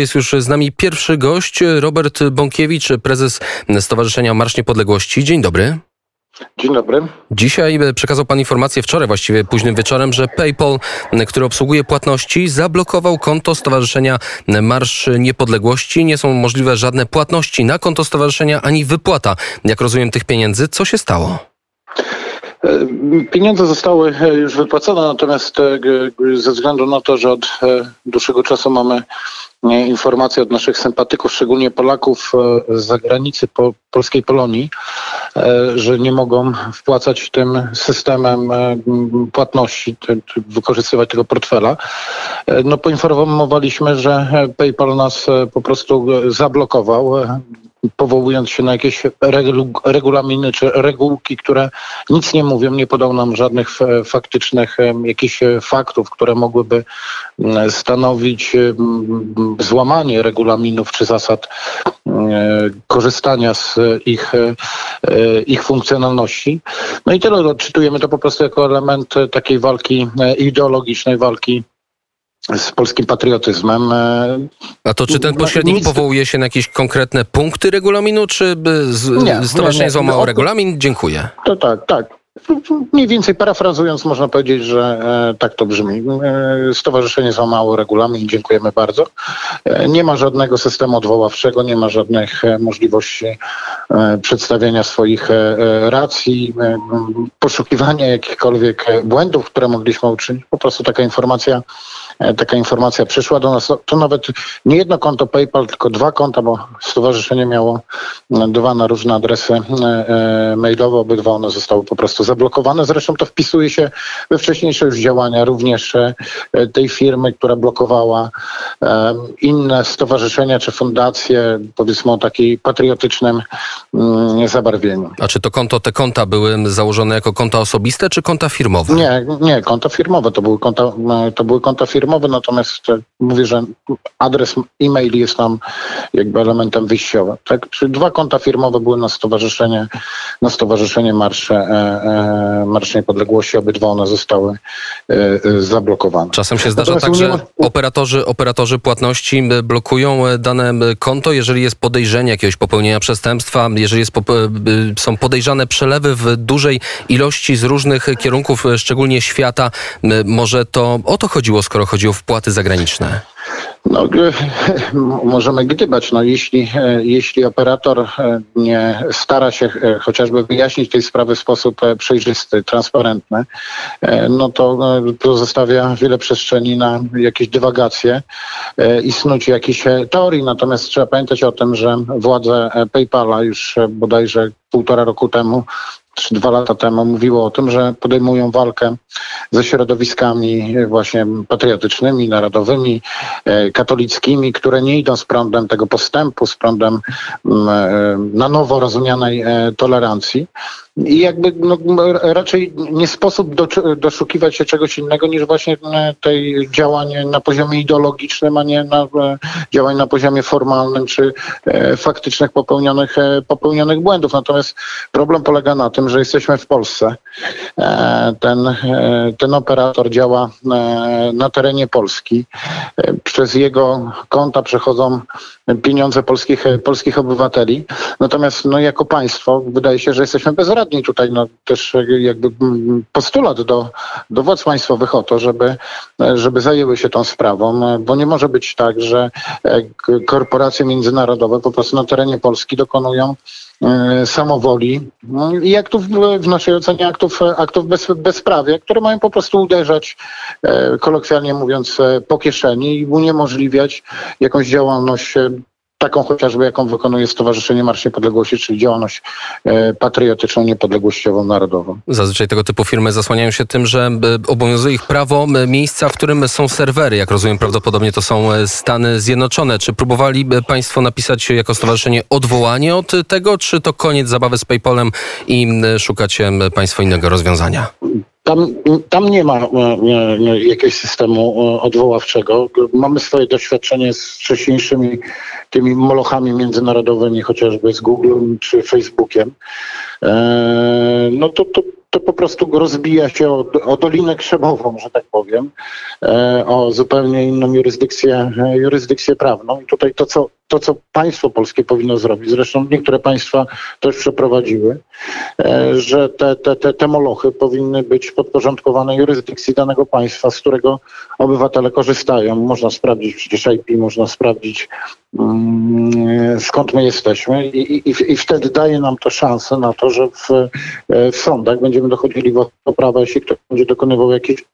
Jest już z nami pierwszy gość, Robert Bąkiewicz, prezes Stowarzyszenia Marsz Niepodległości. Dzień dobry. Dzień dobry. Dzisiaj przekazał Pan informację wczoraj, właściwie późnym wieczorem, że PayPal, który obsługuje płatności, zablokował konto Stowarzyszenia Marsz Niepodległości. Nie są możliwe żadne płatności na konto stowarzyszenia ani wypłata, jak rozumiem, tych pieniędzy. Co się stało? Pieniądze zostały już wypłacone, natomiast ze względu na to, że od dłuższego czasu mamy informacje od naszych sympatyków, szczególnie Polaków z zagranicy, po polskiej Polonii, że nie mogą wpłacać tym systemem płatności, wykorzystywać tego portfela. No poinformowaliśmy, że PayPal nas po prostu zablokował powołując się na jakieś regu regulaminy czy regułki, które nic nie mówią, nie podał nam żadnych faktycznych jakichś faktów, które mogłyby stanowić złamanie regulaminów czy zasad korzystania z ich, ich funkcjonalności. No i tyle odczytujemy to po prostu jako element takiej walki ideologicznej, walki z polskim patriotyzmem. A to czy ten pośrednik Nic... powołuje się na jakieś konkretne punkty regulaminu, czy z, nie, stowarzyszenie nie, nie. złamało no, regulamin? Dziękuję. To tak, tak. Mniej więcej parafrazując, można powiedzieć, że e, tak to brzmi. E, stowarzyszenie złamało regulamin, dziękujemy bardzo. E, nie ma żadnego systemu odwoławczego, nie ma żadnych możliwości przedstawienia swoich racji, poszukiwania jakichkolwiek błędów, które mogliśmy uczynić. Po prostu taka informacja taka informacja przyszła do nas. To nawet nie jedno konto PayPal, tylko dwa konta, bo stowarzyszenie miało dwa na różne adresy mailowe, obydwa one zostały po prostu zablokowane. Zresztą to wpisuje się we wcześniejsze już działania również e, tej firmy, która blokowała inne stowarzyszenia czy fundacje, powiedzmy o takiej patriotycznym mm, zabarwieniu. A czy to konto, te konta były założone jako konta osobiste czy konta firmowe? Nie, nie, konta firmowe. To były konta, e, to były konta firmowe, natomiast e, mówię, że adres e-mail jest tam jakby elementem wyjściowym. Tak? Czyli dwa konta firmowe były na stowarzyszenie, na stowarzyszenie Marsze Marsz Niepodległości, obydwa one zostały e, e, zablokowane. Czasem się zdarza Natomiast tak, że ma... operatorzy, operatorzy płatności blokują dane konto, jeżeli jest podejrzenie jakiegoś popełnienia przestępstwa, jeżeli jest, są podejrzane przelewy w dużej ilości z różnych kierunków, szczególnie świata. Może to o to chodziło, skoro chodzi o wpłaty zagraniczne? No, możemy gdybać. No, jeśli, e, jeśli operator e, nie stara się e, chociażby wyjaśnić tej sprawy w sposób przejrzysty, transparentny, no to pozostawia wiele przestrzeni na jakieś dywagacje i snucie jakichś teorii. Natomiast trzeba pamiętać o tym, że władze PayPala już bodajże półtora roku temu czy dwa lata temu mówiło o tym, że podejmują walkę ze środowiskami właśnie patriotycznymi, narodowymi, e, katolickimi, które nie idą z prądem tego postępu, z prądem mm, e, na nowo rozumianej e, tolerancji. I jakby no, raczej nie sposób do, doszukiwać się czegoś innego niż właśnie tej działań na poziomie ideologicznym, a nie na, działań na poziomie formalnym czy e, faktycznych popełnionych, e, popełnionych błędów. Natomiast problem polega na tym, że jesteśmy w Polsce. E, ten, e, ten operator działa e, na terenie Polski. E, przez jego konta przechodzą pieniądze polskich, polskich obywateli. Natomiast no, jako państwo wydaje się, że jesteśmy bezradni uzgodnień tutaj no, też jakby postulat do, do władz państwowych o to, żeby, żeby zajęły się tą sprawą, bo nie może być tak, że e, korporacje międzynarodowe po prostu na terenie Polski dokonują e, samowoli. No, i aktów, w naszej ocenie aktów, aktów bez, bezprawia, które mają po prostu uderzać, e, kolokwialnie mówiąc, po kieszeni i uniemożliwiać jakąś działalność taką chociażby, jaką wykonuje Stowarzyszenie Marsz Niepodległości, czyli działalność e, patriotyczną, niepodległościową, narodową. Zazwyczaj tego typu firmy zasłaniają się tym, że e, obowiązuje ich prawo miejsca, w którym są serwery. Jak rozumiem, prawdopodobnie to są e, Stany Zjednoczone. Czy próbowali Państwo napisać jako stowarzyszenie odwołanie od tego, czy to koniec zabawy z PayPalem i szukacie Państwo innego rozwiązania? Tam, tam nie ma jakiegoś systemu odwoławczego. Mamy swoje doświadczenie z wcześniejszymi tymi molochami międzynarodowymi, chociażby z Google czy Facebookiem. E, no to, to to po prostu rozbija się o, o Dolinę Krzemową, że tak powiem, o zupełnie inną jurysdykcję, jurysdykcję prawną. I tutaj to, co to, co państwo polskie powinno zrobić, zresztą niektóre państwa też przeprowadziły, e, że te, te, te, te molochy powinny być podporządkowane jurysdykcji danego państwa, z którego obywatele korzystają. Można sprawdzić przecież IP, można sprawdzić mm, skąd my jesteśmy i, i, i wtedy daje nam to szansę na to, że w, e, w sądach będziemy dochodzili do prawa, jeśli ktoś będzie dokonywał jakichś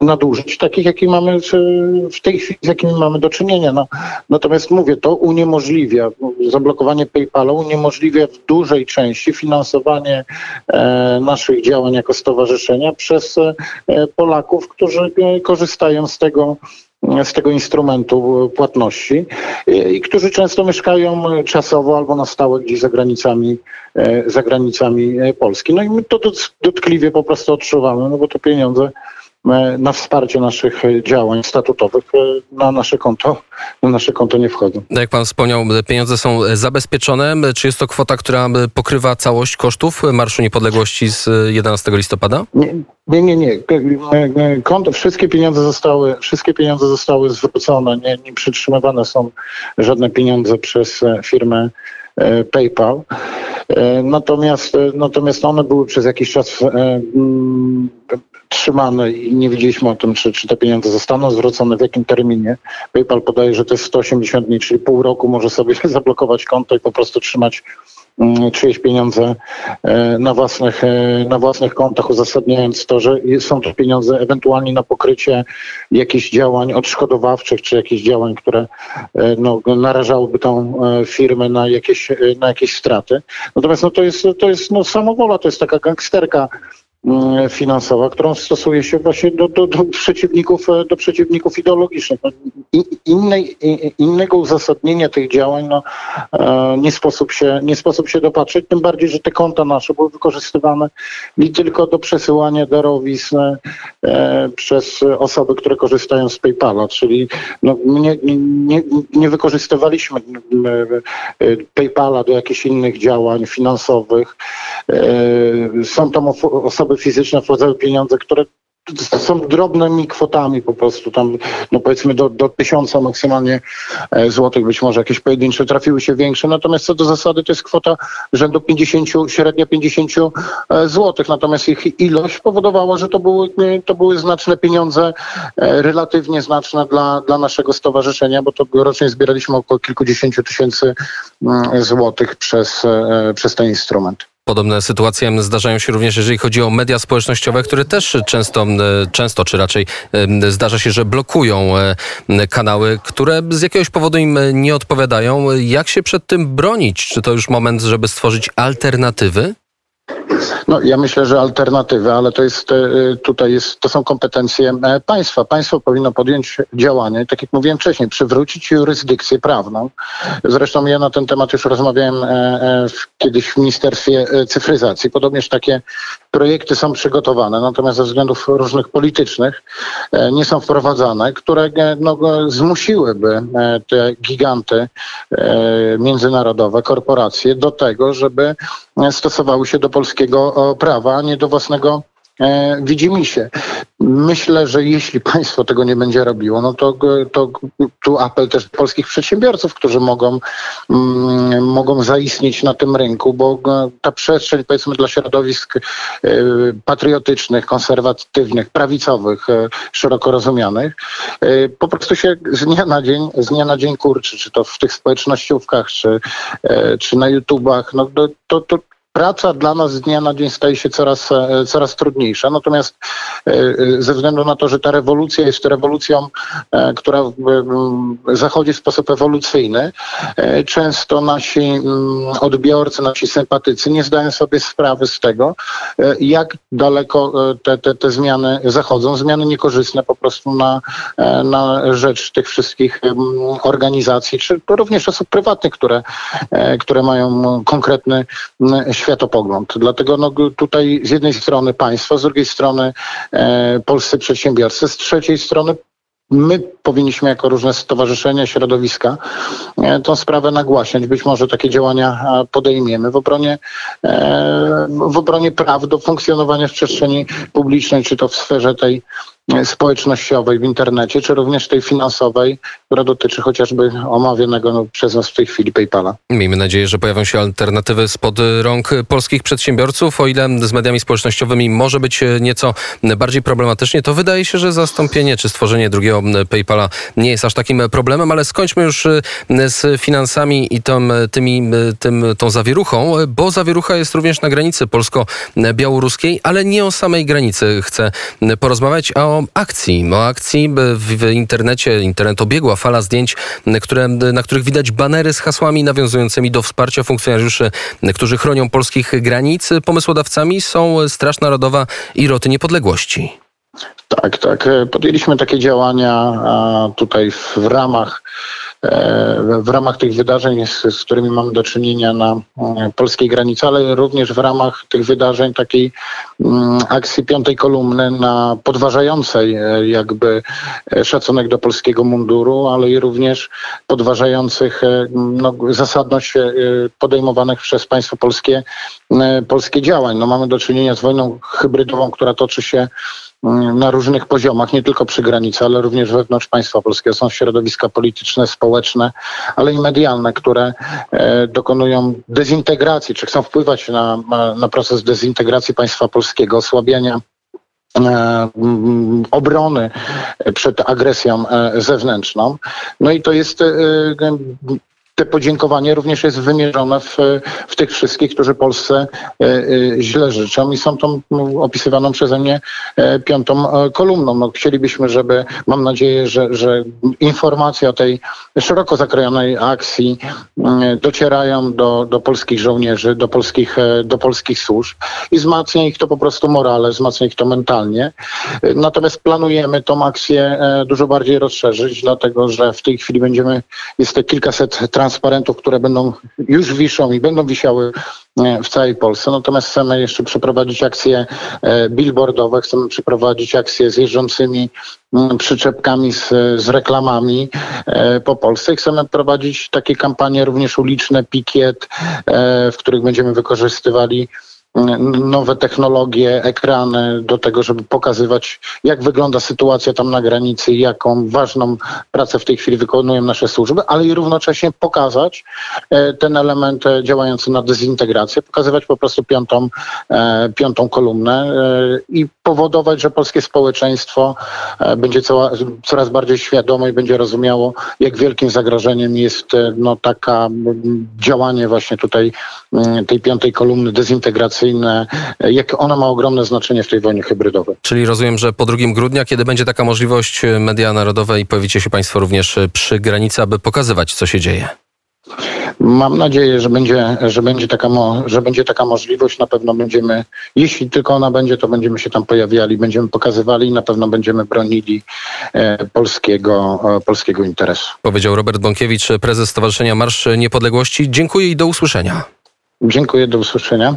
nadużyć, takich, jakie mamy w tej chwili, z jakimi mamy do czynienia. No, natomiast mówię, to uniemożliwia, zablokowanie PayPala uniemożliwia w dużej części finansowanie e, naszych działań jako stowarzyszenia przez e, Polaków, którzy e, korzystają z tego z tego instrumentu płatności i którzy często mieszkają czasowo albo na stałe gdzieś za granicami, e, za granicami Polski. No i my to dotkliwie po prostu odczuwamy, no bo te pieniądze E, na wsparcie naszych e, działań statutowych e, na nasze konto, na nasze konto nie wchodzą. Jak pan wspomniał, pieniądze są zabezpieczone. Czy jest to kwota, która pokrywa całość kosztów Marszu Niepodległości z 11 listopada? Nie, nie, nie. nie. Konto, wszystkie pieniądze zostały, wszystkie pieniądze zostały zwrócone. Nie, nie przytrzymywane są żadne pieniądze przez firmę PayPal. Natomiast, natomiast one były przez jakiś czas trzymane i nie wiedzieliśmy o tym, czy, czy te pieniądze zostaną zwrócone, w jakim terminie. PayPal podaje, że to jest 180 dni, czyli pół roku może sobie zablokować konto i po prostu trzymać mm, czyjeś pieniądze e, na własnych, e, na własnych kontach, uzasadniając to, że są to pieniądze ewentualnie na pokrycie jakichś działań odszkodowawczych, czy jakichś działań, które e, no, narażałyby tą firmę na jakieś, na jakieś straty. Natomiast no, to jest, to jest no, samowola, to jest taka gangsterka Mm, finansowa, którą stosuje się właśnie do, do, do przeciwników, e, do przeciwników ideologicznych. No, innej, innego uzasadnienia tych działań no, e, nie, sposób się, nie sposób się dopatrzeć, tym bardziej, że te konta nasze były wykorzystywane nie tylko do przesyłania darowizn e, przez osoby, które korzystają z PayPala, czyli no, nie, nie, nie wykorzystywaliśmy PayPala do jakichś innych działań finansowych. Są tam osoby osoby fizyczne wpłacały pieniądze, które są drobnymi kwotami po prostu, tam no powiedzmy do, do tysiąca maksymalnie e, złotych, być może jakieś pojedyncze trafiły się większe, natomiast co do zasady to jest kwota rzędu 50, średnio 50 e, złotych, natomiast ich ilość powodowała, że to były, e, to były znaczne pieniądze, relatywnie znaczne dla, dla naszego stowarzyszenia, bo to rocznie zbieraliśmy około kilkudziesięciu tysięcy mm, złotych przez, przez ten instrument. Podobne sytuacje zdarzają się również, jeżeli chodzi o media społecznościowe, które też często, często czy raczej zdarza się, że blokują e, kanały, które z jakiegoś powodu im nie odpowiadają. Jak się przed tym bronić? Czy to już moment, żeby stworzyć alternatywy? No, ja myślę, że alternatywy, ale to jest e, tutaj jest, to są kompetencje e, państwa. Państwo powinno podjąć działanie, tak jak mówiłem wcześniej, przywrócić jurysdykcję prawną. Zresztą ja na ten temat już rozmawiałem e, kiedyś w Ministerstwie Cyfryzacji. Podobnież takie projekty są przygotowane, natomiast ze względów różnych politycznych nie są wprowadzane, które no, zmusiłyby te giganty międzynarodowe, korporacje do tego, żeby stosowały się do polskiego prawa, a nie do własnego e, widzimisię. Myślę, że jeśli państwo tego nie będzie robiło, no to, to tu apel też polskich przedsiębiorców, którzy mogą, mm, mogą zaistnieć na tym rynku, bo ta przestrzeń powiedzmy dla środowisk y, patriotycznych, konserwatywnych, prawicowych, y, szeroko rozumianych, y, po prostu się z dnia na dzień, z dnia na dzień kurczy, czy to w tych społecznościówkach, czy, czy na YouTubach, no to, to, praca dla nas z dnia na dzień staje się coraz, e, coraz trudniejsza. Natomiast e, e, ze względu na to, że ta rewolucja jest rewolucją, która zachodzi w sposób ewolucyjny, często nasi odbiorcy, nasi sympatycy nie zdają sobie sprawy z tego, jak daleko te, te, te zmiany zachodzą. Zmiany niekorzystne po prostu na, na rzecz tych wszystkich organizacji, czy również osób prywatnych, które, które mają konkretny światopogląd. Dlatego no, tutaj z jednej strony państwo, z drugiej strony e, polscy przedsiębiorcy, z trzeciej strony my powinniśmy jako różne stowarzyszenia, środowiska tą sprawę nagłaśniać. Być może takie działania podejmiemy w obronie, w obronie praw do funkcjonowania w przestrzeni publicznej, czy to w sferze tej społecznościowej w internecie, czy również tej finansowej, która dotyczy chociażby omawianego no, przez nas w tej chwili PayPala. Miejmy nadzieję, że pojawią się alternatywy spod rąk polskich przedsiębiorców. O ile z mediami społecznościowymi może być nieco bardziej problematycznie, to wydaje się, że zastąpienie czy stworzenie drugiego PayPala nie jest aż takim problemem, ale skończmy już z finansami i tą, tymi, tym, tą zawieruchą, bo zawierucha jest również na granicy polsko-białoruskiej, ale nie o samej granicy chcę porozmawiać, a o akcji. O akcji w, w internecie, internet obiegła fala zdjęć, które, na których widać banery z hasłami nawiązującymi do wsparcia funkcjonariuszy, którzy chronią polskich granic. Pomysłodawcami są Straż Narodowa i Roty Niepodległości. Tak, tak. Podjęliśmy takie działania tutaj w ramach w ramach tych wydarzeń, z, z, którymi mamy do czynienia na mm, polskiej granicy, ale również w ramach tych wydarzeń takiej mm, akcji piątej kolumny na podważającej e, jakby e, szacunek do polskiego munduru, ale i również podważających e, no, zasadność podejmowanych przez państwo polskie, polskie działań. No, mamy do czynienia z wojną hybrydową, która toczy się na różnych poziomach, nie tylko przy granicy, ale również wewnątrz państwa polskiego. Są środowiska polityczne, społeczne, ale i medialne, które e, dokonują dezintegracji, czy chcą wpływać na, na proces dezintegracji państwa polskiego, osłabiania e, mm, obrony przed agresją e, zewnętrzną. No i to jest te podziękowanie również jest wymierzone w, w tych wszystkich, którzy Polsce e, e, źle życzą i są tą opisywaną przeze mnie e, piątą kolumną. No, chcielibyśmy, żeby, mam nadzieję, że, że informacje o tej szeroko zakrojonej akcji docierają do, do polskich żołnierzy, do polskich, do polskich służb i wzmacnia ich to po prostu morale, wzmacnia ich to mentalnie. Natomiast planujemy tą akcję dużo bardziej rozszerzyć, dlatego że w tej chwili będziemy, jest to kilkaset transparentów, które będą już wiszą i będą wisiały e, w całej Polsce. Natomiast chcemy jeszcze przeprowadzić akcje e, billboardowe, chcemy przeprowadzić akcje z jeżdżącymi mm, przyczepkami z, z reklamami e, po Polsce. Chcemy prowadzić takie kampanie również uliczne, pikiet, w których będziemy wykorzystywali nowe technologie, ekrany do tego, żeby pokazywać, jak wygląda sytuacja tam na granicy, jaką ważną pracę w tej chwili wykonują nasze służby, ale i równocześnie pokazać e, ten element e, działający na dezintegrację, pokazywać po prostu piątą, e, piątą kolumnę i powodować, że polskie społeczeństwo będzie coraz bardziej świadome i będzie rozumiało, jak wielkim zagrożeniem jest no, taka działanie właśnie tutaj tej piątej kolumny dezintegracji jak ona ma ogromne znaczenie w tej wojnie hybrydowej. Czyli rozumiem, że po 2 grudnia, kiedy będzie taka możliwość, e, media narodowe i pojawicie się Państwo również e, przy granicy, aby pokazywać, co się dzieje. Mam nadzieję, że będzie, że, będzie taka mo, że będzie taka możliwość. Na pewno będziemy, jeśli tylko ona będzie, to będziemy się tam pojawiali, będziemy pokazywali i na pewno będziemy bronili e, polskiego, e, polskiego interesu. Powiedział Robert Bąkiewicz, prezes Stowarzyszenia Marsz Niepodległości. Dziękuję i do usłyszenia. Dziękuję, do usłyszenia.